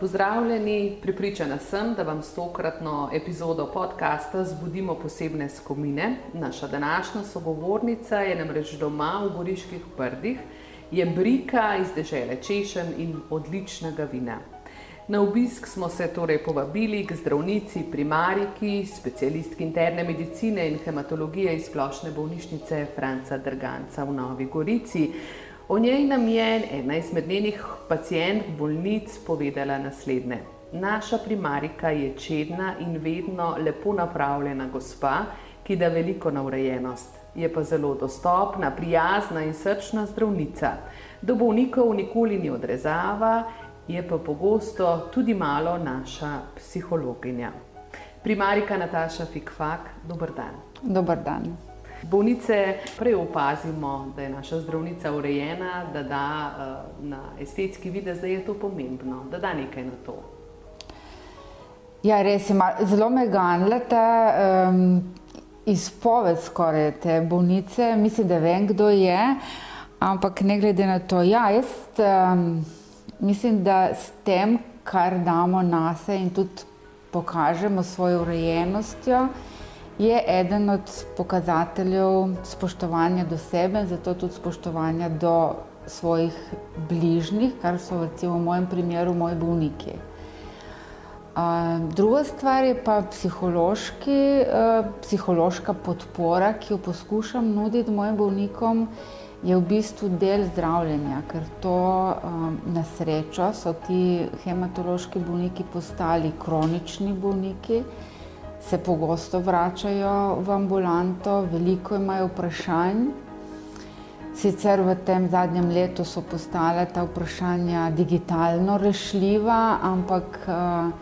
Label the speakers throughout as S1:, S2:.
S1: Pozdravljeni, pripričana sem, da vam s tokratno epizodo podcasta zbudimo posebne skomine. Naša današnja sogovornica je namreč doma v Goriških prdih, je brika iz dežele Češen in odličnega vina. Na obisk smo se torej povabili k zdravnici, primariki, specialistki interne medicine in hematologije iz splošne bolnišnice Franca Drganca v Novi Gorici. O njej nam je ena izmed njenih pacijent bolnic povedala naslednje. Naša primarika je čedna in vedno lepo napravljena gospa, ki da veliko na urejenost. Je pa zelo dostopna, prijazna in srčna zdravnica. Do bolnikov nikoli ni odrezava, je pa pogosto tudi malo naša psihologinja. Primarika Nataša Fikfak, dober dan.
S2: Dober dan.
S1: Bolnice prej opazimo, da je naša zdravnica urejena, da da uh, na estetski videz, da je to pomembno, da da nekaj na to.
S2: Ja, res ima zelo meganlata um, izpoved skoraj te bolnice. Mislim, da vem, kdo je, ampak ne glede na to. Ja, jaz um, mislim, da s tem, kar damo na se in tudi pokažemo svojo urejenostjo, je eden od pokazateljev spoštovanja do sebe, zato tudi spoštovanja do svojih bližnjih, kar so recimo v mojem primeru moji bolniki. Druga stvar je pa psihološki, psihološka podpora, ki jo poskušam nuditi mojim bolnikom, je v bistvu del zdravljenja, ker to na srečo so ti hematološki bolniki postali kronični bolniki se pogosto vračajo v ambulanto, veliko imajo vprašanj. Sicer v tem zadnjem letu so postale ta vprašanja digitalno rešljiva, ampak uh,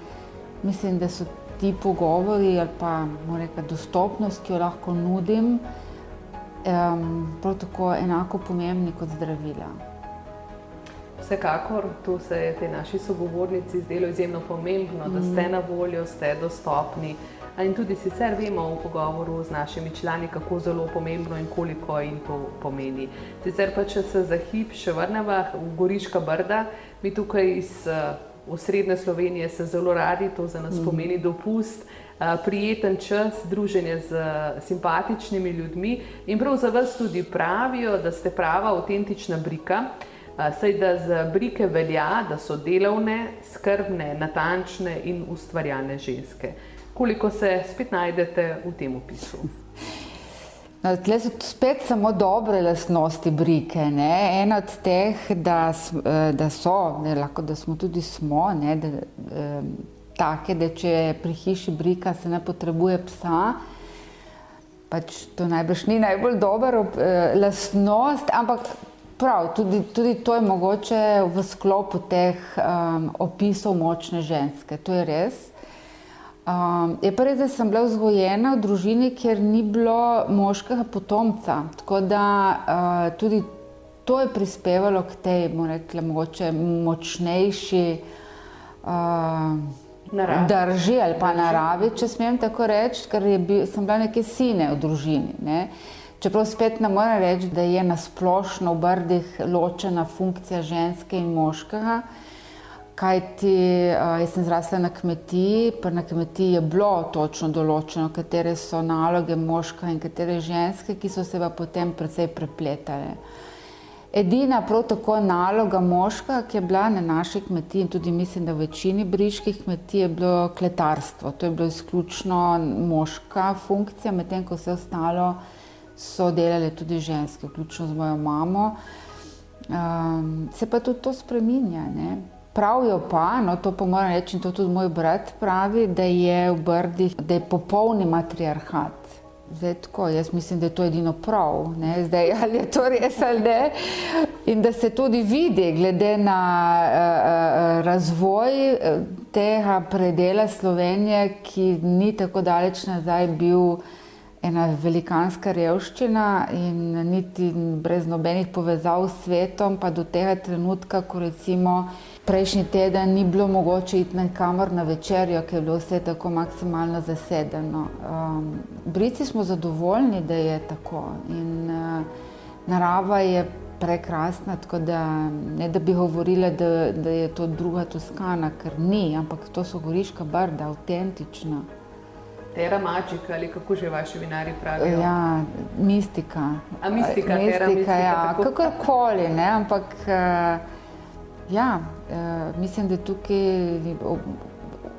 S2: mislim, da so ti pogovori ali pa reka, dostopnost, ki jo lahko nudim, um, prav tako enako pomembni kot zdravila.
S1: Vsekakor, to se je te naši sogovornici zdelo izjemno pomembno, da ste na voljo, ste dostopni. In tudi sicer vemo v pogovoru z našimi člani, kako zelo pomembno in koliko jim to pomeni. Sicer pa, če se za hip še vrnemo v Goriška brda, mi tukaj iz osrednje Slovenije se zelo radi, to za nas mm. pomeni dopust. Prijeten čas, druženje z simpatičnimi ljudmi, in prav za vas tudi pravijo, da ste prava, avtentična brika. Saj da za brike velja, da so delovne, skrbne, natančne in ustvarjalne ženske koliko se spet najdete v tem opisu?
S2: No, tle so spet samo dobre lastnosti brike. Ne? Ena od teh, da, eh, da so, ne, lahko da smo tudi smo, ne, da, eh, take, da če pri hiši brika se ne potrebuje psa, pač to najbrž ni najbolj dober eh, lastnost, ampak prav, tudi, tudi to je mogoče v sklopu teh um, opisov močne ženske, to je res. Um, je pa res, da sem bila vzgojena v družini, kjer ni bilo moškega potomca. Tako da uh, tudi to je prispevalo k tej, rekla, mogoče močnejši uh, drži ali pa naravi, če smem tako reči, ker bil, sem bila neke sine v družini. Ne? Čeprav spet ne morem reči, da je nasplošno v brdih ločena funkcija ženske in moškega. Kaj ti, uh, jaz sem zrasla na kmetiji, pa na kmetiji je bilo točno določeno, katere so naloge moška in katere ženske, ki so se pa potem precej prepletale. Edina prav tako naloga moška, ki je bila na naši kmetiji in tudi mislim, da v večini briških kmetij je bilo kletarstvo. To je bilo izključno moška funkcija, medtem ko vse ostalo so delale tudi ženske, vključno z mojo mamo. Um, se pa tudi to spreminja. Ne? Pravijo pa, no to pa moram reči, in to tudi moj brat pravi, da je v Brdih, da je popolni matriarhat. Zdaj, tako, jaz mislim, da je to edino prav, ne? Zdaj, ali je to res ali ne. In da se tudi vidi, glede na uh, razvoj tega predela Slovenije, ki ni tako daleč nazaj bil ena velikanska revščina in niti brez nobenih povezav s svetom, pa do tega trenutka, ko recimo prejšnji teden ni bilo mogoče iti na kamor na večerjo, ker je bilo vse tako maksimalno zasedeno. Um, Brici smo zadovoljni, da je tako in uh, narava je prekrasna, tako da ne da bi govorila, da, da je to druga Toskana, ker ni, ampak to so goriška brda, avtentična.
S1: Tera magika ali kako že vaši vinari pravijo?
S2: Ja, mistika.
S1: A mistika,
S2: mistika,
S1: tera mistika.
S2: Ja,
S1: tako...
S2: kakorkoli, ne, ampak uh, ja, uh, mislim, da tukaj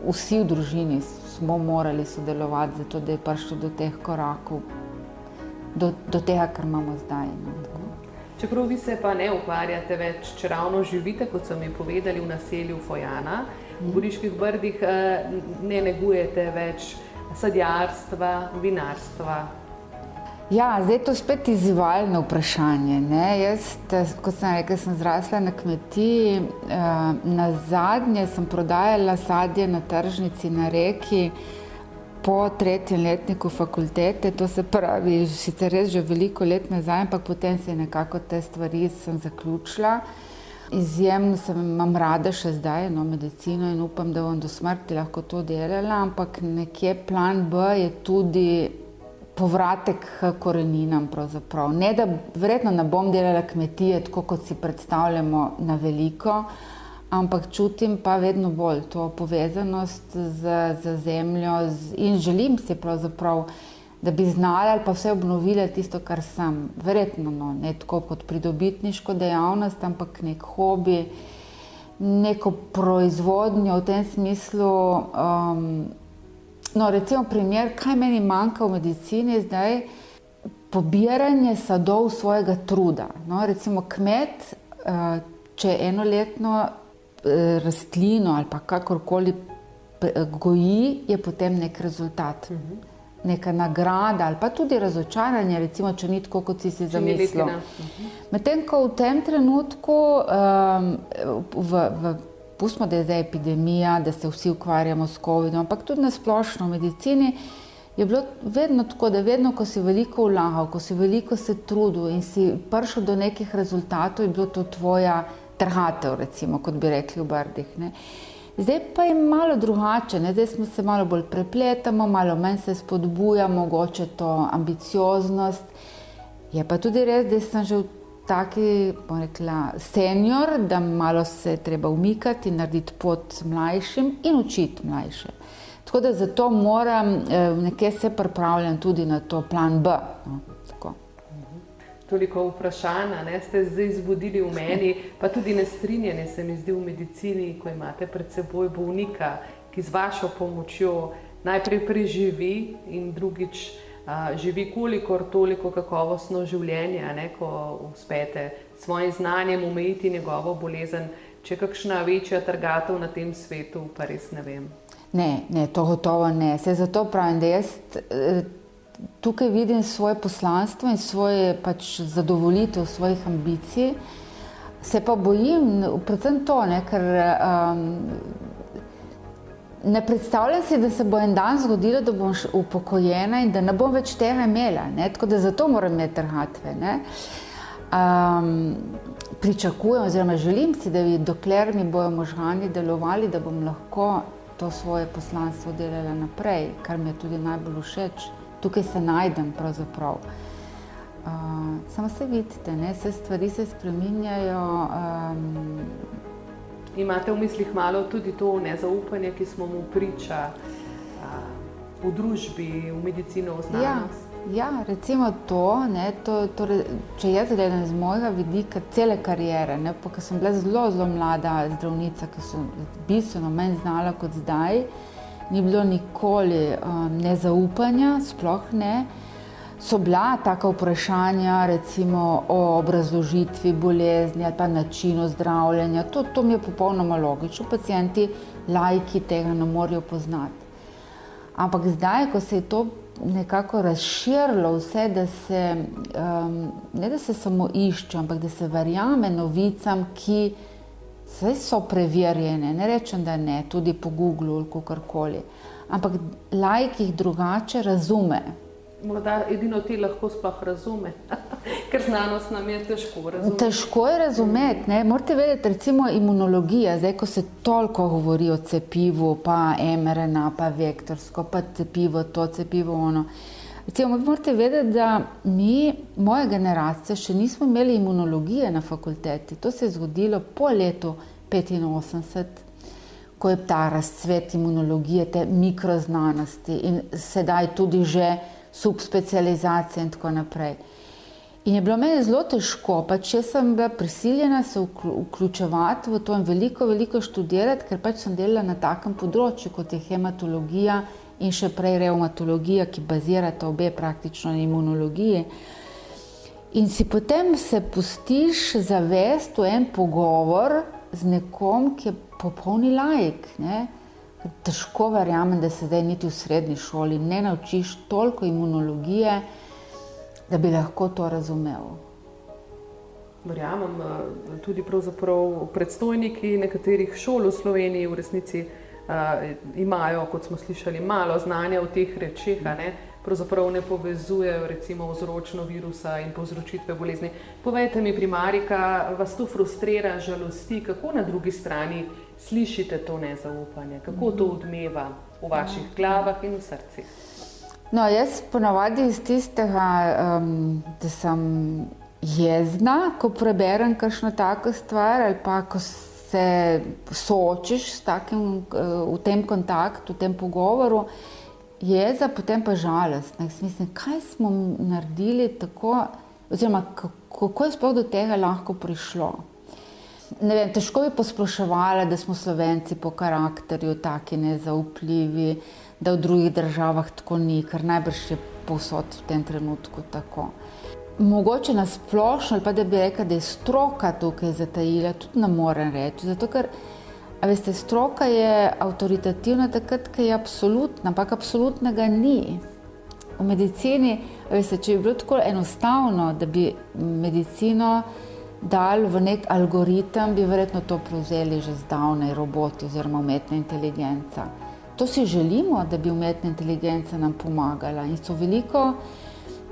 S2: vsi v družini smo morali sodelovati, zato da je prišlo do teh korakov, do, do tega, kar imamo zdaj. No,
S1: Čeprav vi se pa ne ukvarjate več, če ravno živite, kot so mi povedali, v naselju Fojana, v Goriških brdih, ne negujete več sadjarstva, vinarstva.
S2: Ja, zdaj je to spet izzivalno vprašanje. Ne? Jaz, kot sem rekel, sem zrasla na kmetiji. Na zadnje sem prodajala sadje na tržnici na reki po tretjem letniku fakultete, to se pravi, sicer res že veliko let nazaj, ampak potem se je nekako te stvari zaključila. Izjemno sem imam rada še zdaj no, medicino in upam, da bom do smrti lahko to delala, ampak nekje plan B je tudi povratek k koreninam. Pravzaprav. Ne, da verjetno ne bom delala kmetije tako, kot si predstavljamo na veliko, ampak čutim pa vedno bolj to povezanost z, z zemljo z, in želim si pravzaprav, da bi znala ali pa vse obnovila tisto, kar sem. Verjetno no, ne tako kot pridobitniško dejavnost, ampak nek hobi, neko proizvodnjo v tem smislu. Um, no, recimo primer, kaj meni manjka v medicini zdaj, pobiranje sadov svojega truda. No, recimo kmet, uh, če enoletno Eh, rastlino ali pa kakorkoli goji, je potem nek rezultat. Mhm. Neka nagrada ali pa tudi razočaranje, recimo, če ni tako, kot si si zamislil. Mhm. Medtem ko v tem trenutku, um, v, v, pustimo, da je zdaj epidemija, da se vsi ukvarjamo s COVID-om, ampak tudi na splošno v medicini, je bilo vedno tako, da vedno, ko si veliko vlagal, ko si veliko se trudil in si prišel do nekih rezultatov, je bilo to tvoja trhatev, recimo, kot bi rekli v Brdih. Ne. Zdaj pa je malo drugače, ne. zdaj smo se malo bolj prepletamo, malo manj se spodbuja, mogoče to ambicioznost. Je pa tudi res, da sem že v taki, bom rekla, senior, da malo se treba umikati in narediti pot mlajšim in učiti mlajše. Tako da zato moram eh, nekje se pripravljati tudi na to plan B. No
S1: toliko vprašanj, ne ste zdaj zbudili v meni, pa tudi nestrinjene se mi zdi v medicini, ko imate pred seboj bolnika, ki z vašo pomočjo najprej preživi in drugič živi kolikor toliko kakovostno življenje, ne, ko uspete s svojim znanjem umejiti njegovo bolezen. Če je kakšna večja trgatev na tem svetu, pa res ne vem.
S2: Ne, ne, to gotovo ne. Se zato pravim, da jaz eh, tukaj vidim svoje poslanstvo in svoje pač zadovoljitev svojih ambicij. Se pa bojim, predvsem to, ne, ker um, ne predstavljam si, da se bo en dan zgodilo, da bom upokojena in da ne bom več tega imela. Ne, tako da zato moram imeti trhatve. Um, pričakujem, oziroma želim si, da bi dokler mi bojo možgani delovali, da bom lahko to svoje poslanstvo delala naprej, kar mi je tudi najbolj všeč tukaj se najdem. Uh, samo se vidite, ne? vse stvari se spremenjajo. Um,
S1: Imate v mislih malo tudi to nezaupanje, ki smo mu priča uh, v družbi, v medicino, v znanosti?
S2: Ja, ja recimo to, ne, to torej, če jaz gledam z mojega vidika cele karijere, ker sem bila zelo, zelo mlada zdravnica, ki so bistveno manj znala kot zdaj ni bilo nikoli um, nezaupanja, sploh ne. So bila taka vprašanja, recimo o obrazložitvi bolezni ali pa načinu zdravljenja. To, to mi je popolnoma logično. Pacijenti, lajki tega ne morejo poznati. Ampak zdaj, ko se je to nekako razširilo vse, da se um, ne da se samo išče, ampak da se verjame novicam, ki so preverjene. Ne rečem, da ne, tudi po Googlu ali kakorkoli. Ampak lajk jih drugače razume.
S1: Morda edino ti lahko sploh razume, ker znanost nam je težko razumeti.
S2: Težko je razumeti. Morate vedeti, recimo imunologija, zdaj ko se toliko govori o cepivu, pa MRNA, pa vektorsko, pa cepivo, to cepivo, ono. Recimo, morate vedeti, da mi, moja generacija, še nismo imeli imunologije na fakulteti. To se je zgodilo po letu 85, ko je ta razcvet imunologije, te mikroznanosti in sedaj tudi že subspecializacije in tako naprej. In je bilo meni zelo težko, pač jaz sem bila prisiljena se vključevati v to in veliko, veliko študirati, ker pač sem delala na takem področju, kot je hematologija in še prej reumatologija, ki bazirata obe praktično na imunologiji. In si potem se pustiš zavest v en pogovor z nekom, ki je popolni lajk. Ne? Težko verjamem, da se zdaj niti v srednji šoli ne naučiš toliko imunologije, da bi lahko to razumel.
S1: Verjamem, tudi predstojniki nekaterih šol v Sloveniji v resnici uh, imajo, kot smo slišali, malo znanja o teh rečeh. Uh, pravzaprav ne povezujejo recimo vzročno virusa in povzročitve bolezni. Povejte mi, primarika, vas to frustrira, žalosti, kako na drugi strani slišite to nezaupanje, kako to odmeva v vaših glavah in v srcih?
S2: No, jaz ponavadi iz tistega, um, da sem jezna, ko preberem kakšno tako stvar ali pa ko se soočiš takim uh, v tem kontaktu, v tem pogovoru, jeza, potem pa žalost. Mislim, kaj smo naredili tako, oziroma kako je sploh do tega lahko prišlo. Vem, težko bi posploševala, da smo slovenci po karakterju taki nezaupljivi, da v drugih državah tako ni, ker najbrž je povsod v tem trenutku tako. Mogoče na splošno, ali pa da bi rekla, da je stroka tukaj zatajila, tudi ne morem reči. Zato, ker veste, stroka je avtoritativna takrat, ko je absolutna, ampak absolutnega ni. V medicini, veste, če bi bilo tako enostavno, da bi medicino dal v nek algoritem, bi verjetno to prevzeli že zdavnaj roboti oziroma umetna inteligenca. To si želimo, da bi umetna inteligenca nam pomagala in so veliko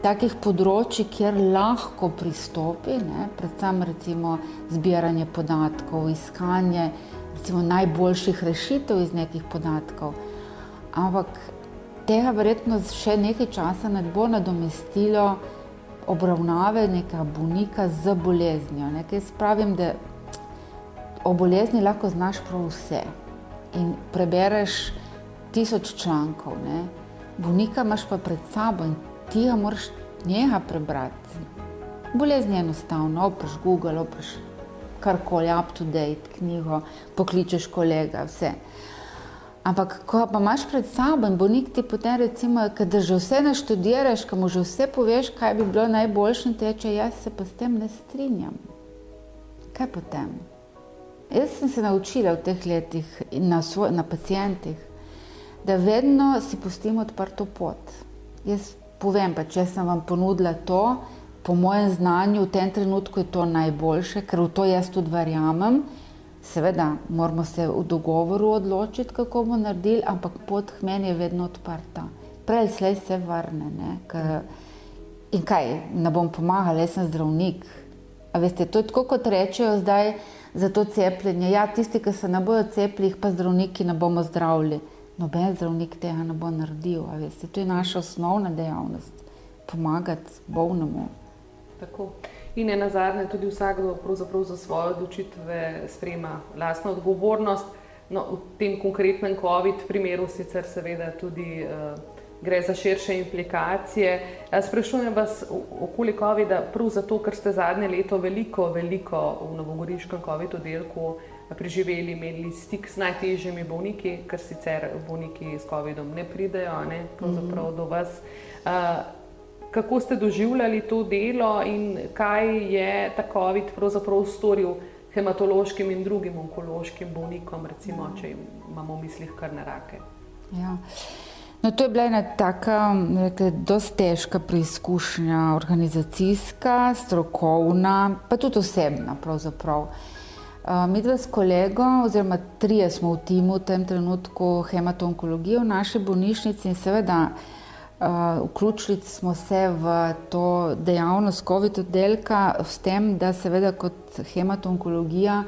S2: takih področji, kjer lahko pristopi, ne, predvsem recimo zbiranje podatkov, iskanje recimo, najboljših rešitev iz nekih podatkov. Ampak tega verjetno še nekaj časa ne bo nadomestilo obravnave nekega bolnika z boleznijo. Nekaj spravim, da o bolezni lahko znaš prav vse in prebereš tisoč člankov. Ne? Bolnika imaš pa pred sabo in ti ga moraš njega prebrati. Bolezni je enostavno, opreš Google, opreš karkoli, up to date, knjigo, pokličeš kolega, vse. Ampak, ko pa imaš pred sabo in bolnik ti potem, recimo, da že vse naštudiraš, ko mu že vse poveš, kaj bi bilo najboljše, teče, jaz se pa s tem ne strinjam. Kaj potem? Jaz sem se naučila v teh letih na, svoj, na pacijentih, da vedno si pustimo odprto pot. Jaz povem pa, če sem vam ponudila to, po mojem znanju v tem trenutku je to najboljše, ker v to jaz tudi verjamem. Seveda, moramo se v dogovoru odločiti, kako bomo naredili, ampak pot k meni je vedno odprta. Prej slej se vrne. Ker, in kaj, ne bom pomagala, jaz sem zdravnik. A veste, to je tako, kot rečejo zdaj za to cepljenje. Ja, tisti, ki se ne bojo cepili, pa zdravniki ne bomo zdravili. Noben zdravnik tega ne bo naredil. Veste, to je naša osnovna dejavnost. Pomagati bolnemu.
S1: Tako. In ena zadnja, tudi vsakdo za svoje odločitve sprejema lastno odgovornost. No, v tem konkretnem COVID primeru sicer seveda tudi uh, gre za širše implikacije. Sprašujem vas okoli COVID-a, prav zato, ker ste zadnje leto veliko, veliko v Novogoriškem COVID oddelku preživeli, imeli stik s najtežjimi bolniki, ker sicer bolniki s COVID-om ne pridejo ne, mm -hmm. do vas. Uh, kako ste doživljali to delo in kaj je ta COVID pravzaprav storil hematološkim in drugim onkološkim bolnikom, recimo, če imamo v mislih kar na rake.
S2: Ja. No, to je bila ena taka, zelo težka preizkušnja, organizacijska, strokovna, pa tudi osebna. Pravzaprav. Mi dva s kolegom, oziroma trije smo v timu v tem trenutku hematonkologije v naši bolnišnici in seveda vključili smo se v to dejavnost COVID oddelka s tem, da seveda kot hematonkologija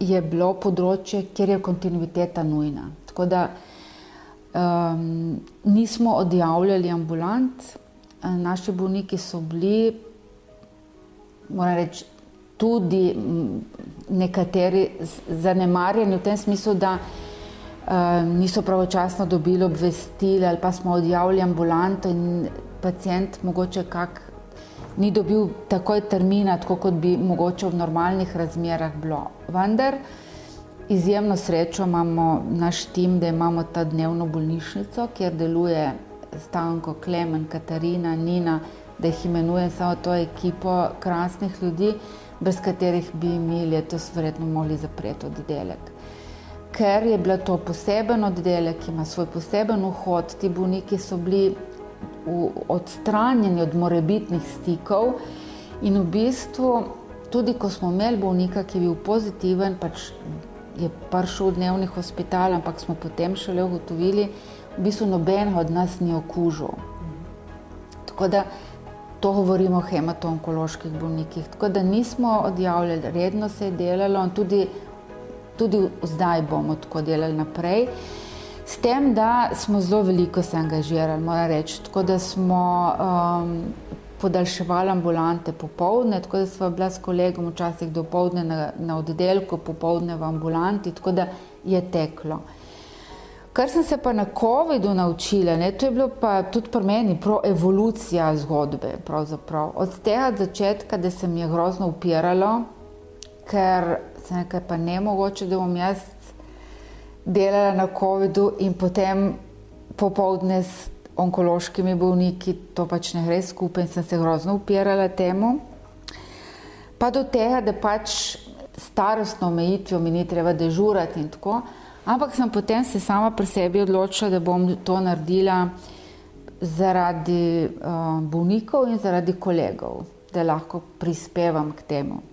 S2: je bilo področje, kjer je kontinuiteta nujna. Tako da um, nismo odjavljali ambulant, naši bolniki so bili, moram reči, tudi nekateri zanemarjeni v tem smislu, da niso pravočasno dobili obvestila ali pa smo odjavljali ambulanto in pacijent mogoče kak ni dobil takoj termina, tako kot bi mogoče v normalnih razmerah bilo. Vendar izjemno srečo imamo naš tim, da imamo ta dnevno bolnišnico, kjer deluje Stanko, Klemen, Katarina, Nina, da jih imenujem samo to ekipo krasnih ljudi, brez katerih bi mi letos verjetno mogli zapreti oddelek. Ker je bila to poseben oddelek, ima svoj poseben vhod, ti bolniki so bili odstranjeni od morebitnih stikov in v bistvu tudi ko smo imeli bolnika, ki je bil pozitiven, pač je prišel v dnevni hospital, ampak smo potem šele ugotovili, v bistvu noben od nas ni okužil. Tako da to govorimo o hematonkoloških bolnikih. Tako da nismo odjavljali, redno se je delalo in tudi, tudi zdaj bomo tako delali naprej. S tem, da smo zelo veliko se angažirali, moram reči. Tako da smo um, podaljševali ambulante popovdne, tako da smo bila s kolegom včasih do povdne na, na oddelku, popovdne v ambulanti, tako da je teklo. Kar sem se pa na COVID-u naučila, ne, to je bilo pa tudi pri meni evolucija zgodbe. Pravzaprav. Od tega začetka, da se mi je grozno upiralo, ker se nekaj pa ne mogoče, da bom jaz delala na COVID-u in potem popovdne s onkološkimi bolniki, to pač ne gre skupaj in sem se grozno upirala temu. Pa do tega, da pač starostno omejitvijo mi ni treba dežurati in tako, ampak sem potem se sama pri sebi odločila, da bom to naredila zaradi uh, bolnikov in zaradi kolegov, da lahko prispevam k temu.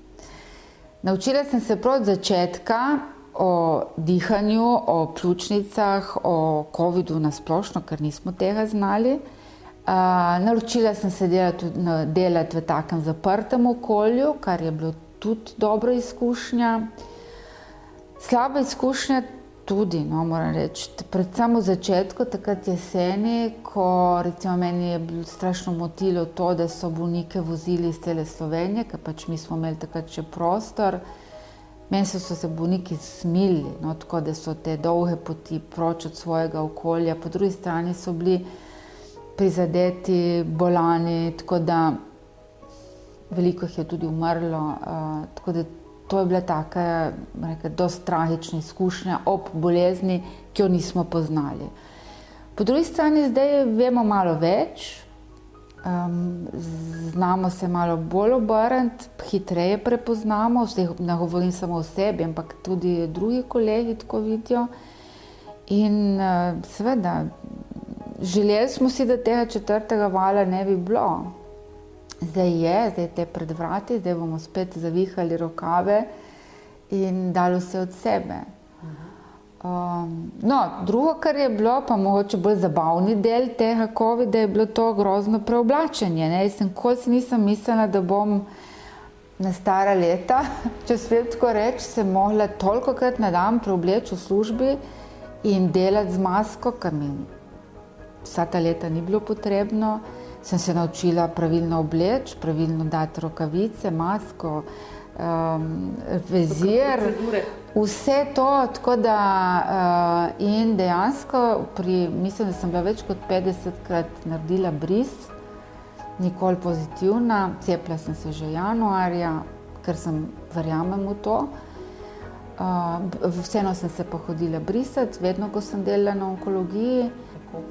S2: Naučila sem se od začetka, o dihanju, o pljučnicah, o COVID-u na splošno, ker nismo tega znali. Uh, naročila sem se delati, delati v takem zaprtem okolju, kar je bilo tudi dobra izkušnja. Slaba izkušnja tudi, no, moram reči, predvsem v začetku, takrat jeseni, ko recimo meni je strašno motilo to, da so bolnike vozili iz cele Slovenije, ker pač mi smo imeli takrat še prostor. Meni so se bolniki smili, no, tako da so te dolge poti proč od svojega okolja, po drugi strani so bili prizadeti, bolani, tako da veliko jih je tudi umrlo. Uh, tako da to je bila taka, reka, dosti tragična izkušnja ob bolezni, ki jo nismo poznali. Po drugi strani zdaj vemo malo več, Um, znamo se malo bolj obrniti, hitreje prepoznamo, ne govorim samo o sebi, ampak tudi drugi kolegi tako vidijo. In uh, seveda, želeli smo si, da tega četrtega vala ne bi bilo. Zdaj je, zdaj je te pred vrati, zdaj bomo spet zavihali rokave in dali vse od sebe. Um, no, drugo, kar je bilo, pa mogoče bolj zabavni del tega COVID-a, je bilo to grozno preoblačenje. Jaz sem kot si nisem mislila, da bom na stara leta, če smem tako reči, se mogla toliko krat na dan preobleči v službi in delati z masko, kar mi vsa ta leta ni bilo potrebno. Sem se naučila pravilno obleči, pravilno dati rokavice, masko um, vezir, vse to. Da, uh, in dejansko, pri, mislim, da sem bila več kot 50krat naredila bris, nikoli pozitivna, cepila sem se že januarja, ker sem verjamem v to. Uh, vseeno sem se pa hodila brisati, vedno, ko sem delala na onkologiji. Tako.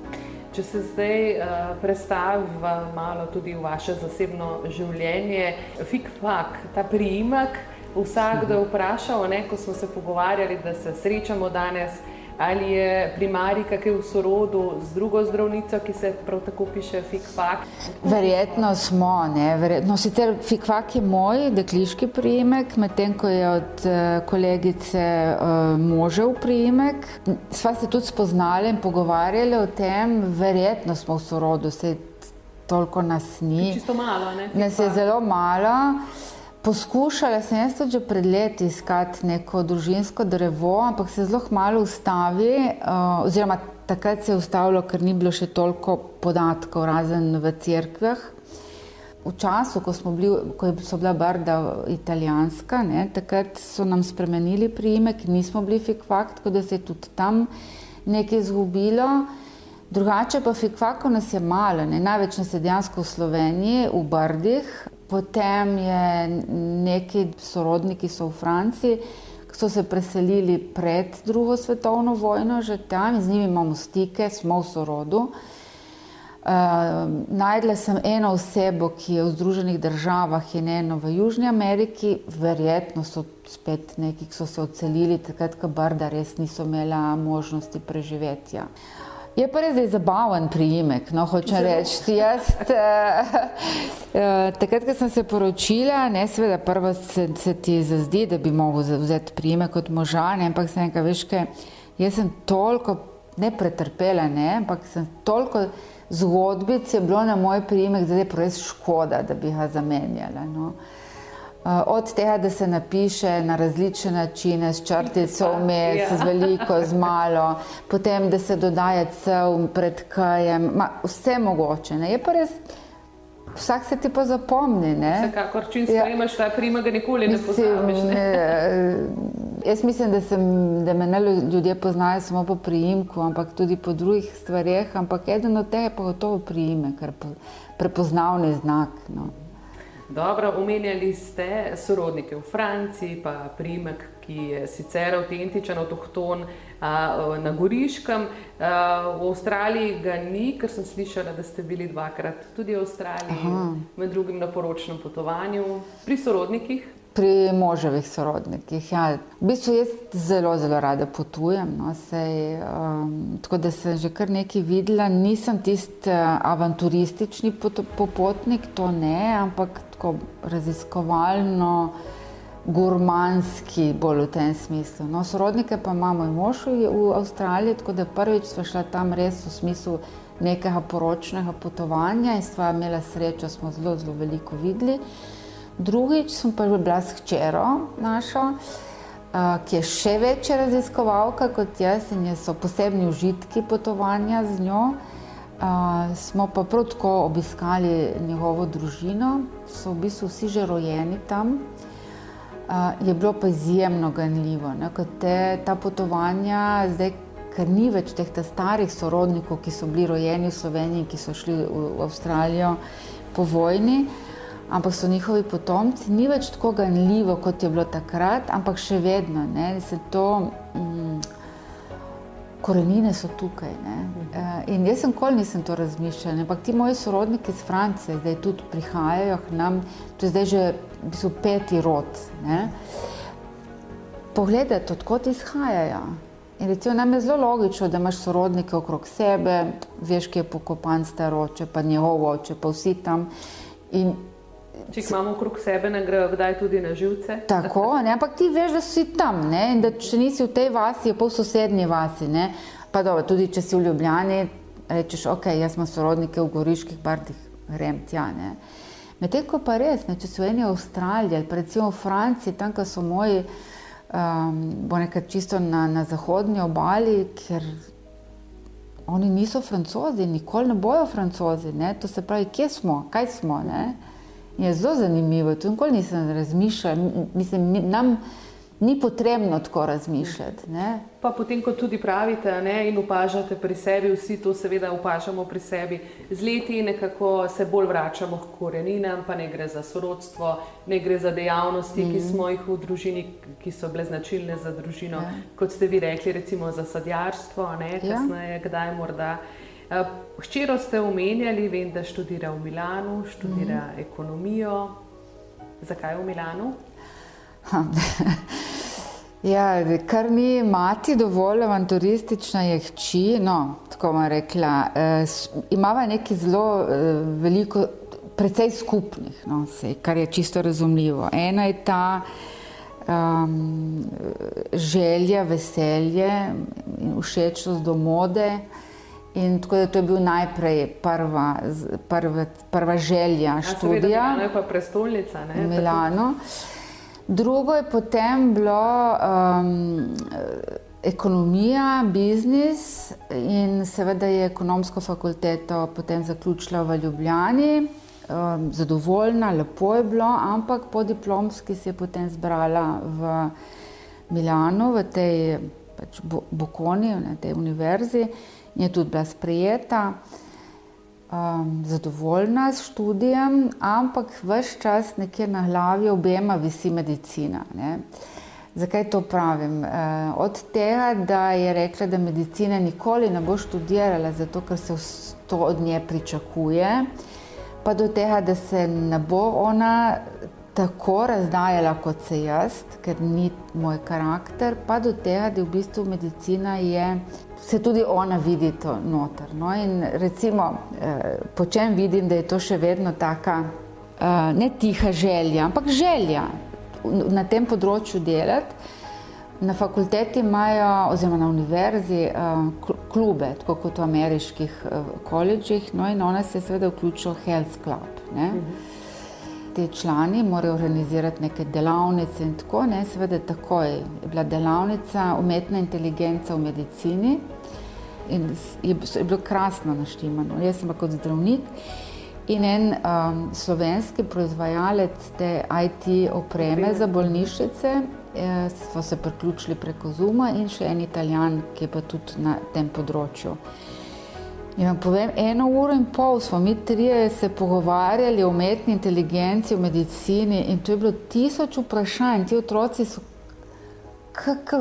S1: Če se zdaj uh, predstaviva malo tudi v vaše zasebno življenje, fik-fak, ta priimek, vsak, da je vprašal, ne, ko smo se pogovarjali, da se srečamo danes, Ali je primarika, ki je v sorodu z drugo zdravnico, ki se prav tako piše Fikfak?
S2: Verjetno smo. Verjetno. Sicer Fikfak je moj dekliški prijemek, medtem ko je od uh, kolegice uh, možev prijemek. Sva se tudi spoznali in pogovarjali o tem, verjetno smo v sorodu, se toliko nas ni.
S1: Čisto malo, ne?
S2: Nas je zelo malo. Poskušala sem jaz tudi pred leti iskati neko družinsko drevo, ampak se zelo malo ustavi, uh, oziroma takrat se je ustavilo, ker ni bilo še toliko podatkov, razen v cerkvah. V času, ko, bili, ko so bila brda italijanska, ne, takrat so nam spremenili priimek, nismo bili fikvak, tako da se je tudi tam nekaj izgubilo. Drugače pa fikvako nas je malo, ne, največ nas je dejansko v Sloveniji, v Brdih, Potem je neki sorodniki so v Franciji, ki so se preselili pred drugo svetovno vojno, že tam in z njimi imamo stike, smo v sorodu. Uh, najdla sem eno osebo, ki je v Združenih državah in eno v Južni Ameriki, verjetno so spet neki, ki so se odselili, takrat, ko Brda res niso imela možnosti preživetja. Uh, Je pa res zabaven priimek, no hočem reči. Jaz, uh, uh, takrat, ko sem se poročila, ne seveda, prvo se, se ti zazdi, da bi mogel vzeti priimek kot moža, ne, ampak sem nekaj veš, kaj, jaz sem toliko ne pretrpela, ne, ampak sem toliko zgodbic je bilo na moj priimek, da je res škoda, da bi ga zamenjala. No. Uh, Eh, od tega, da se napiše na različne načine, s črtico vmes, ja. z veliko, z malo, potem da se dodaja cel pred kajem, Ma, vse mogoče. Ne? Je pa res, vsak se ti pa zapomni.
S1: Vsekakor, če ja. imaš ta prima, ga nikoli ne poznaš.
S2: Jaz mislim, da, sem, da me ne ljudje poznajo samo po priimku, ampak tudi po drugih stvareh. Ampak eden od teh je pa gotovo priimek, ker prepoznavni znak. No.
S1: Dobro, omenjali ste sorodnike v Franciji, pa primek, ki je sicer avtentičen, avtohton na Goriškem. V Avstraliji ga ni, ker sem slišala, da ste bili dvakrat tudi v Avstraliji, Aha. med drugim na poročnem potovanju pri sorodnikih
S2: pri moževih sorodnikih. Ja. V bistvu jaz zelo, zelo rada potujem. No, sej, um, tako da sem že kar nekaj videla. Nisem tisti avanturistični popotnik, to ne, ampak tako raziskovalno. Gurmanski, bolj v tem smislu. No, sorodnike pa imamo in mož v Avstraliji, tako da prvič smo šli tam res v smislu nekega poročnega potovanja in sva imela srečo, smo zelo, zelo veliko videli. Uh, Drugič sem pa bila s hčero našo, ki je še večja raziskovalka kot jaz in so posebni užitki potovanja z njo. Smo pa prav tako obiskali njegovo družino, so v bistvu vsi že rojeni tam. Je bilo pa izjemno ganljivo, te, ta potovanja, zdaj, ker ni več teh starih sorodnikov, ki so bili rojeni v Sloveniji, ki so šli v Avstralijo po vojni ampak so njihovi potomci, ni več tako ganljivo, kot je bilo takrat, ampak še vedno ne, se to, mm, korenine so tukaj. Ne. Eh, in jaz sem kol nisem to razmišljala, ampak ti moji sorodniki iz Francije zdaj tudi prihajajo k nam, to je zdaj že bistvu peti rod. Ne. Pogledajte, odkot izhajajo. In recimo nam je zelo logično, da imaš sorodnike okrog sebe, veš, ki je pokopan staroče, pa njegovo oče, pa vsi tam. In
S1: Če jih imamo okrog sebe, ne grejo kdaj tudi na živce.
S2: Tako, ne? ampak ti veš, da si tam ne? in da če nisi v tej vasi, je v sosednji vasi. Ne? Pa dobro, tudi če si v Ljubljani, rečeš, ok, jaz smo sorodnike v goriških partih, grem tja. Medtem ko pa res, ne? če si v eni Avstraliji ali recimo v Franciji, tam, kjer so moji, um, bo nekaj čisto na, na zahodnji obali, ker oni niso francozi, nikoli ne bojo francozi. Ne? To se pravi, kje smo, kaj smo. Ne? Je zelo zanimivo, tu nikoli nisem razmišljal, mislim, nam ni potrebno tako razmišljati. Ne?
S1: Pa potem, ko tudi pravite ne, in opažate pri sebi, vsi to seveda opažamo pri sebi, z leti nekako se bolj vračamo k koreninam, pa ne gre za sorodstvo, ne gre za dejavnosti, mm. ki mhm. smo jih v družini, ki so bile značilne za družino, ja. kot ste vi rekli, recimo za sadjarstvo, ne, ja. kasneje, ja. kdaj morda. Eh, hčero ste omenjali, vem, da študira v Milanu, študira mm. ekonomijo. Zakaj v Milanu?
S2: Ja, kar ni mati dovolj avanturistična, je hči. No, tako bom rekla. E, imava nekaj zelo e, veliko, precej skupnih, no, sej, kar je čisto razumljivo. Ena je ta um, želja, veselje in všečnost do mode. In tako da to je bil najprej prva, prva, prva želja ja, študija.
S1: Milano je pa prestolnica. Ne?
S2: Milano. Drugo je potem bilo um, ekonomija, biznis in seveda je ekonomsko fakulteto potem zaključila v Ljubljani. Um, zadovoljna, lepo je bilo, ampak po diplomski se je potem zbrala v Milano, v tej pač, Bokoni, na tej univerzi in je tudi bila sprejeta, um, zadovoljna s študijem, ampak vse čas nekje na glavi obema visi medicina. Ne. Zakaj to pravim? E, od tega, da je rekla, da medicina nikoli ne bo študirala, zato ker se to od nje pričakuje, pa do tega, da se ne bo ona tako razdajala kot se jaz, ker ni moj karakter, pa do tega, da v bistvu medicina je se tudi ona vidi to noter. No? In recimo, eh, po čem vidim, da je to še vedno taka eh, ne tiha želja, ampak želja na tem področju delati. Na fakulteti imajo, oziroma na univerzi, eh, klube, tako kot v ameriških koledžih, no in ona se je seveda vključila v Health Club. Ne? Ti člani morajo organizirati neke delavnice in tako, ne, seveda takoj je bila delavnica umetna inteligenca v medicini in je, je bilo krasno naštimano. Jaz sem kot zdravnik in en um, slovenski proizvajalec te IT opreme za bolnišnice, eh, so se priključili preko Zuma in še en italijan, ki je pa tudi na tem področju. In vam povem, eno uro in pol smo mi trije se pogovarjali o umetni inteligenci, o medicini in to je bilo tisoč vprašanj, ti otroci so kako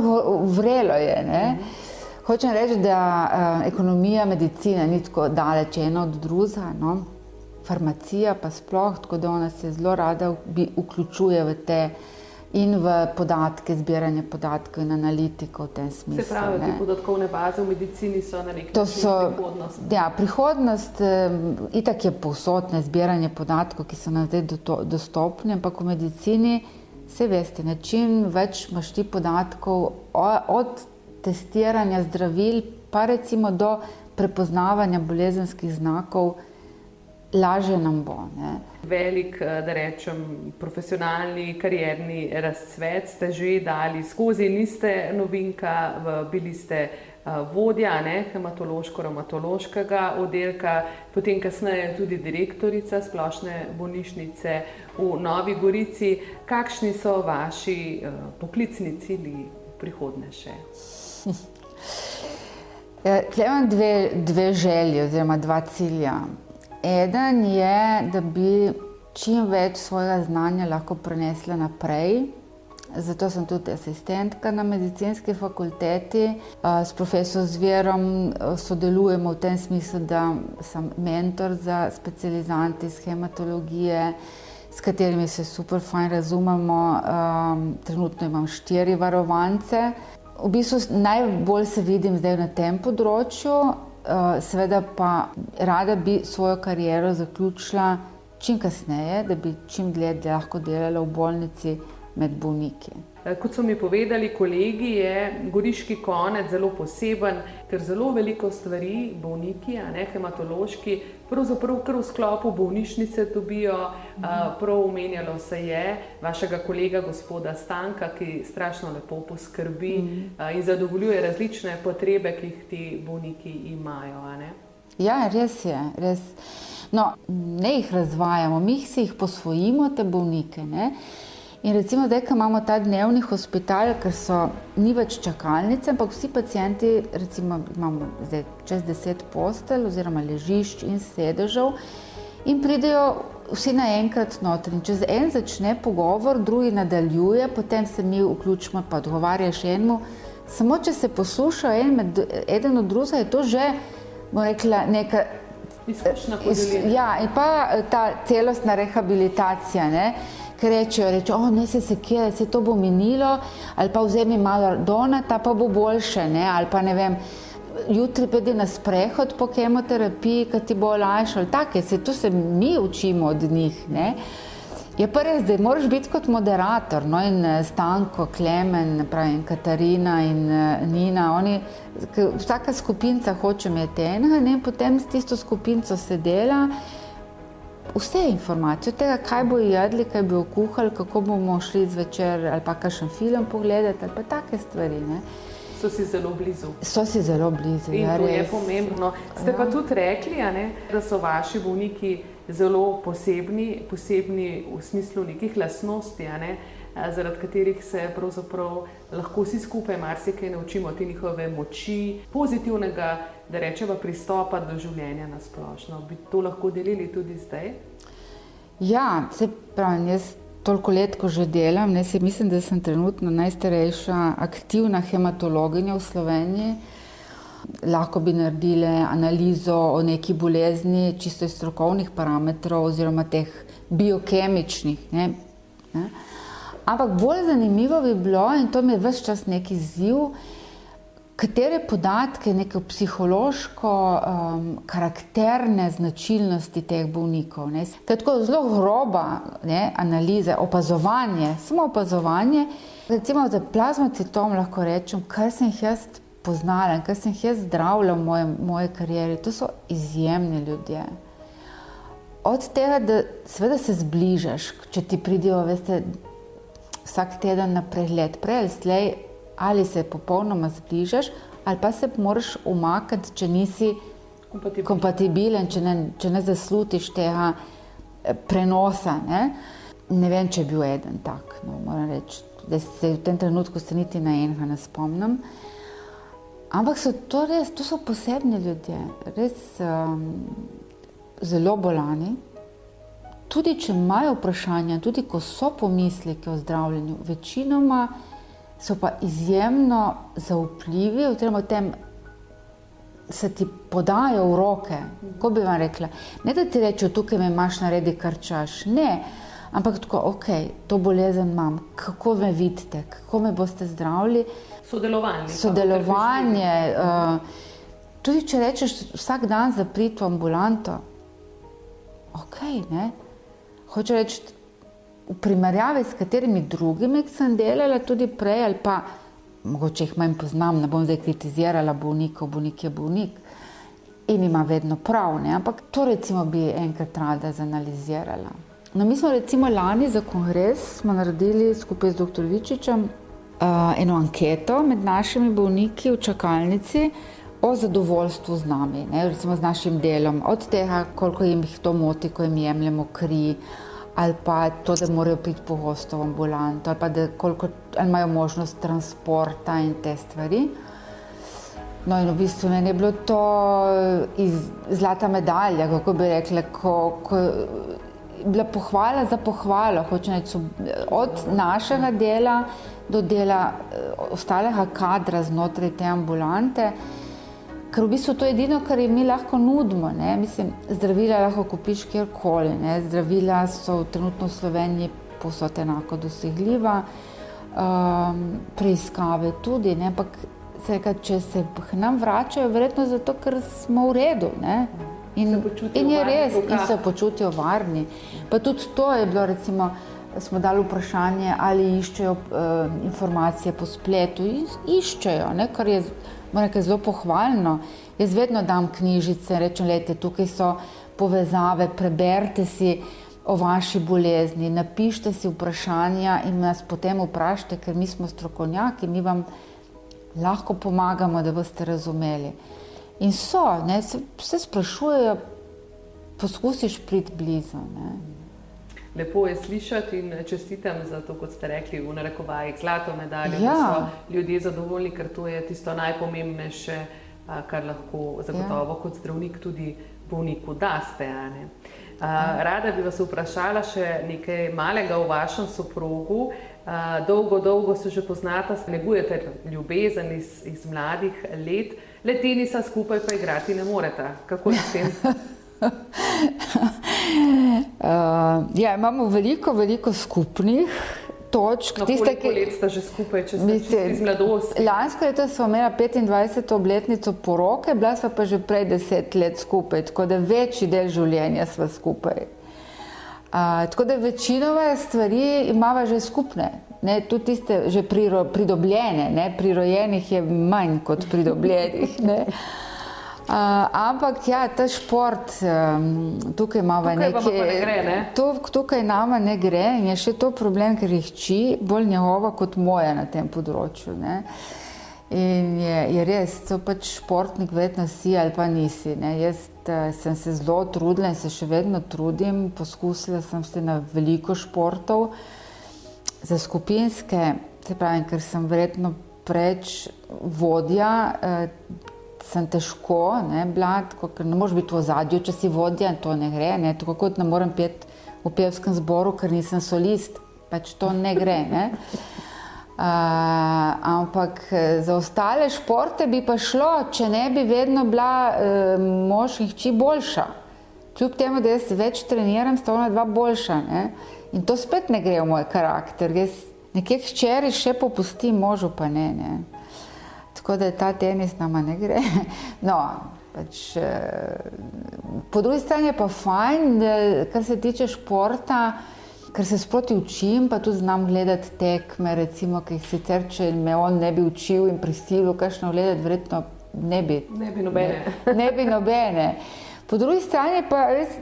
S2: vrelo je. Ne? Mm -hmm. Hočem reči, da uh, ekonomija, medicina ni tako daleč ena od druge, no? farmacija pa sploh, tako da ona se zelo rada vključuje v te in v podatke, zbiranje podatkov in analitiko v tem smislu.
S1: Se pravi, te podatkovne baze v medicini so na nek način prihodnost.
S2: Ja, prihodnost um, itak je povsodne zbiranje podatkov, ki so nam zdaj do, dostopni, ampak v medicini se veste, način več imaš ti podatkov od testiranja zdravil, pa recimo do prepoznavanja bolezenskih znakov, lažje nam bo. Ne.
S1: Velik, eh, da rečem, profesionalni, karierni razcvet ste že dali skozi, niste novinka, bili ste eh, vodja ne, hematološko-reumatološkega oddelka, potem kasneje tudi direktorica splošne bolnišnice v Novi Gorici. Kakšni so vaši uh, poklicni cilji prihodne še?
S2: Ja, Tukaj imam dve, dve želje, oziroma dva cilja. Eden je, da bi čim več svojega znanja lahko prenesla naprej. Zato sem tudi asistentka na medicinski fakulteti. S profesorom Zverom sodelujemo v tem smislu, da sem mentor za specializante iz hematologije, s katerimi se super fajn razumemo. Trenutno imam štiri varovance, V bistvu najbolj se vidim zdaj na tem področju, eh, seveda pa rada bi svojo kariero zaključila čim kasneje, da bi čim dlje lahko delala v bolnici med bolniki.
S1: Eh, kot so mi povedali kolegi, je goriški konec zelo poseben, ker zelo veliko stvari bolniki, a ne hematološki, pravzaprav kar v sklopu bolnišnice dobijo. Prav omenjalo se je vašega kolega gospoda Stanka, ki strašno lepo poskrbi in zadovoljuje različne potrebe, ki jih ti bolniki imajo.
S2: Ja, res je. Res. No, ne jih razvajamo, mi jih posvojimo, te bolnike. Ne? In recimo zdaj, ko imamo ta dnevni hospital, ker so ni več čakalnice, ampak vsi pacijenti, recimo imamo zdaj čez deset postelj oziroma ležišč in sedežev in pridejo vsi naenkrat noter. In če en začne pogovor, drugi nadaljuje, potem se mi vključimo pa odgovarja še enemu. Samo če se posluša en med, eden od drugega, je to že, bomo rekla, neka
S1: izkušnja. Ja,
S2: in pa ta celostna rehabilitacija. Ne? Ker rečejo, reče, oh, ne se sekira, se to bo minilo, ali pa vzemi malo donata, pa bo boljše, ne? ali pa ne vem, jutri pedi na sprehod po kemoterapiji, ki ti bo olajšal. Take se, tu se mi učimo od njih. Ne? Je pa res, da moraš biti kot moderator, no in eh, Stanko, Klemen, pravi, Katarina in uh, Nina, oni, vsaka skupinca hoče imeti enega, ne, potem s tisto skupinco se dela, vse informacije, od tega, kaj bo jedli, kaj bo kuhali, kako bomo šli zvečer ali pa kakšen film pogledati ali pa take stvari. Ne.
S1: So si zelo blizu.
S2: So si zelo blizu.
S1: In
S2: ja,
S1: to
S2: res.
S1: je pomembno. Ste ja. pa tudi rekli, ne, da so vaši bolniki zelo posebni, posebni v smislu nekih lasnosti, ne, zaradi katerih se lahko vsi skupaj marsikaj naučimo, te njihove moči, pozitivnega, da rečemo, pristopa do življenja na splošno. Bi to lahko delili tudi zdaj?
S2: Ja, se pravi, jaz toliko let, ko že delam, ne, mislim, da sem trenutno najstarejša aktivna hematologinja v Sloveniji lahko bi naredili analizo o neki bolezni, čisto iz strokovnih parametrov, oziroma teh biokemičnih. Ne? Ne? Ampak bolj zanimivo bi bilo, in to mi je vse čas neki izziv, katere podatke, neke psihološko um, karakterne značilnosti teh bolnikov. Tako zelo groba ne, analiza, opazovanje, samo opazovanje. Recimo za plazmocitom lahko rečem, kar sem jaz spoznala in kar sem jaz zdravila v moje, moje karieri, to so izjemni ljudje. Od tega, da seveda se zbližaš, če ti pridijo, veste, vsak teden na pregled, prej ali slej, ali se popolnoma zbližaš, ali pa se moraš umakati, če nisi kompatibilen, kompatibilen če, ne, če ne zaslutiš tega eh, prenosa. Ne? ne vem, če je bil eden tak, no, moram reči, da se v tem trenutku se niti na enega ne spomnim. Ampak so to res, to so posebni ljudje, res um, zelo bolani. Tudi če imajo vprašanja, tudi ko so pomisleki o zdravljenju, večinoma so pa izjemno zaupljivi, oziroma tem se ti podajo v roke. Kako bi vam rekla? Ne da ti rečejo, tukaj me imaš naredi, kar čaš. Ne, ampak tako, ok, to bolezen imam, kako me vidite, kako me boste zdravili
S1: sodelovanje.
S2: Sodelovanje. Uh, tudi če rečeš vsak dan zapriti v ambulanto, ok. Ne? Hoče reči, v primerjavi s katerimi drugimi, ki sem delala tudi prej, ali pa mogoče jih manj poznam, ne bom zdaj kritizirala bolnikov, bolnik je bolnik. In ima vedno prav, ne? ampak to recimo bi enkrat rada zanalizirala. No, mi smo recimo lani za kongres naredili skupaj z dr. Vičičem uh, eno anketo med našimi bolniki v čakalnici o zadovoljstvu z nami, ne, recimo z našim delom, od tega, koliko jim jih to moti, ko jim jemljemo kri, ali pa to, da morajo priti pogosto v ambulanto, ali pa da koliko, ali imajo možnost transporta in te stvari. No, in v bistvu meni je bilo to zlata medalja, kako bi rekla, ko, ko bila pohvala za pohvalo, hoče reči, od našega dela do dela eh, ostalega kadra znotraj te ambulante. Ker v bistvu to je edino, kar jim mi lahko nudimo. Ne? Mislim, zdravila lahko kupiš kjerkoli. Ne? Zdravila so trenutno v Sloveniji posod enako dosegljiva, um, preiskave tudi. Ne? Ampak seka, če se k nam vračajo, verjetno zato, ker smo v redu. Ne? In, in je res, in se počutijo varni. Pa tudi to je bilo recimo smo dali vprašanje, ali iščejo uh, informacije po spletu. Iščejo, ne, kar je rekel, zelo pohvalno. Jaz vedno dam knjižice, rečem, da tukaj so povezave, preberite si o vaši bolezni, napišite si vprašanja in nas potem vprašajte, ker mi smo strokovnjaki, mi vam lahko pomagamo, da boste razumeli. In so, ne, se, se sprašujejo, poskusiš priti blizu. Ne
S1: lepo je slišati in čestitam za to, kot ste rekli, v narekovajih zlato medaljo, ja. da so ljudje zadovoljni, ker to je tisto najpomembnejše, kar lahko zagotovo ja. kot zdravnik tudi bolniku daste. Ja. Rada bi vas vprašala še nekaj malega o vašem soprogu. Dolgo, dolgo se že poznate, negujete ljubezen iz, iz mladih let, le tenisa skupaj pa igrati ne morete. Kako je s tem?
S2: uh, ja, imamo veliko, veliko skupnih točk.
S1: No,
S2: Tiste,
S1: koliko let ste že skupaj, če ste čisto iz mladosti?
S2: Lansko leto smo imeli 25. obletnico poroke, bila sva pa že prej 10 let skupaj, tako da večji del življenja sva skupaj. A, tako da večinova stvari imamo že skupne, ne, tudi tiste že priro, pridobljene, ne, prirojenih je manj kot pridobljenih. Ne. Uh, ampak ja, ta šport, um, tukaj imamo
S1: vama pa ne gre, ne?
S2: To, tukaj nama ne gre in je še to problem, ker je hči bolj njegova kot moja na tem področju. Ne? In je, je res, to pač športnik, verjetno si ali pa nisi. Ne? Jaz uh, sem se zelo trudila in se še vedno trudim. Poskusila sem se na veliko športov, za skupinske, se pravi, ker sem verjetno preč vodja. Uh, sem težko, ne, bila, tako, ker ne moreš biti v zadju, če si vodja to ne gre. Ne, tako kot ne morem peti v pevskem zboru, ker nisem solist, pač to ne gre. Ne. Uh, ampak za ostale športe bi pa šlo, če ne bi vedno bila uh, mož in hči boljša. Kljub temu, da jaz več treniram, sta ona dva boljša. Ne. In to spet ne gre v moj karakter. Jaz nekje hčeri še popustim, možu pa ne. ne. Tako da ta tenis nama ne gre. No, pač, po drugi strani je pa fajn, da kar se tiče športa, ker se sproti učim, pa tudi znam gledati tekme, recimo, ki jih sicer, če me on ne bi učil in prisilil, kakšno gledati, verjetno ne bi.
S1: Ne bi nobene.
S2: Ne, ne bi nobene. Po drugi strani pa res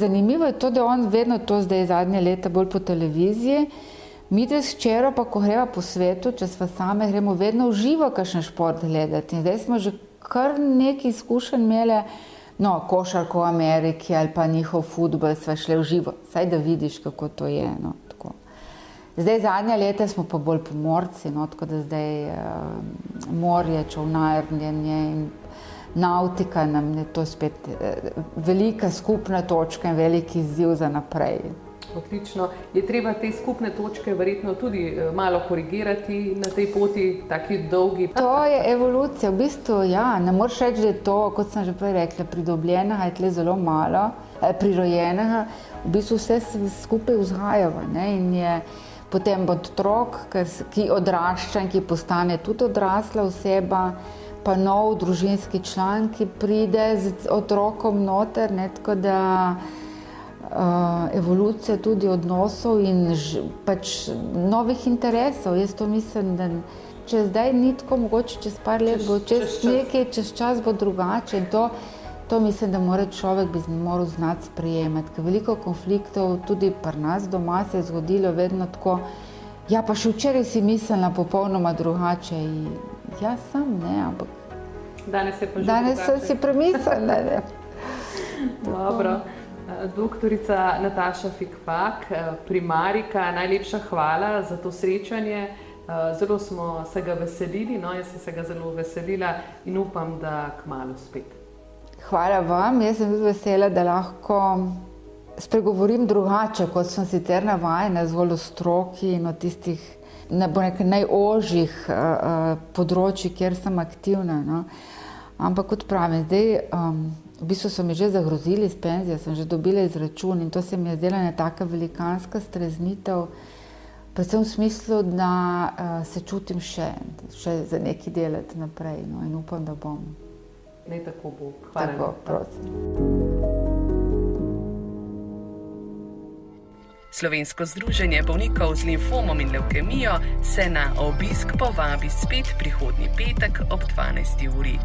S2: zanimivo je to, da on vedno to zdaj zadnje leta bolj po televiziji. Mi dve s čero, pa ko greva po svetu, če smo same, gremo vedno v živo, kakšen šport gledati. In zdaj smo že kar nekaj izkušenj imeli, no, košarko v Ameriki ali pa njihov futbol, sva šli v živo, saj da vidiš, kako to je. No, zdaj zadnja leta smo pa bolj pomorci, no, tako da zdaj uh, morje, čovnarnjenje in nautika nam je to spet uh, velika skupna točka in veliki izziv za naprej.
S1: Odlično. Je treba te skupne točke verjetno tudi eh, malo korigirati na tej poti, taki dolgi.
S2: To je evolucija. V bistvu, ja, ne moreš reči, da je to, kot sem že prej rekla, pridobljenega, je tle zelo malo, eh, prirojenega. V bistvu vse skupaj vzhajava. Ne? In je potem otrok, ki odrašča in ki postane tudi odrasla oseba, pa nov družinski član, ki pride z otrokom noter. Ne? Tako da uh, evolucija tudi odnosov in pač novih interesov. Jaz to mislim, da če zdaj ni tako, mogoče čez par let, čez, bo čez, čez nekaj, čez čas bo drugače. To, to mislim, da mora človek bi moral znati sprejemati. Ker veliko konfliktov tudi pri nas doma se je zgodilo vedno tako. Ja, pa še včeraj si mislila popolnoma drugače. In, ja, sam ne, ampak.
S1: Danes je pa že.
S2: Danes sem si premislila.
S1: Dobro. Doktorica Nataša Fikpak, primarika, najlepša hvala za to srečanje. Zelo smo se ga veselili, no, jaz sem se ga zelo veselila in upam, da kmalo spet.
S2: Hvala vam, jaz sem tudi vesela, da lahko spregovorim drugače, kot sem sicer navajena, zgolj o stroki in o tistih ne nekaj, najožjih uh, področjih, kjer sem aktivna. No. Ampak kot pravim, zdaj. Um, V bistvu so mi že zagrozili s penzijo, sem že dobila izračun in to se mi je zdela ena taka velikanska streznitev, predvsem v smislu, da uh, se čutim še, še za neki delati naprej no, in upam, da bom.
S1: Ne tako bo. Hvala.
S2: Tako, prosim.
S3: Slovensko združenje bolnikov z limfomom in leukemijo se na obisk povabi spet prihodnji petek ob 12. uri.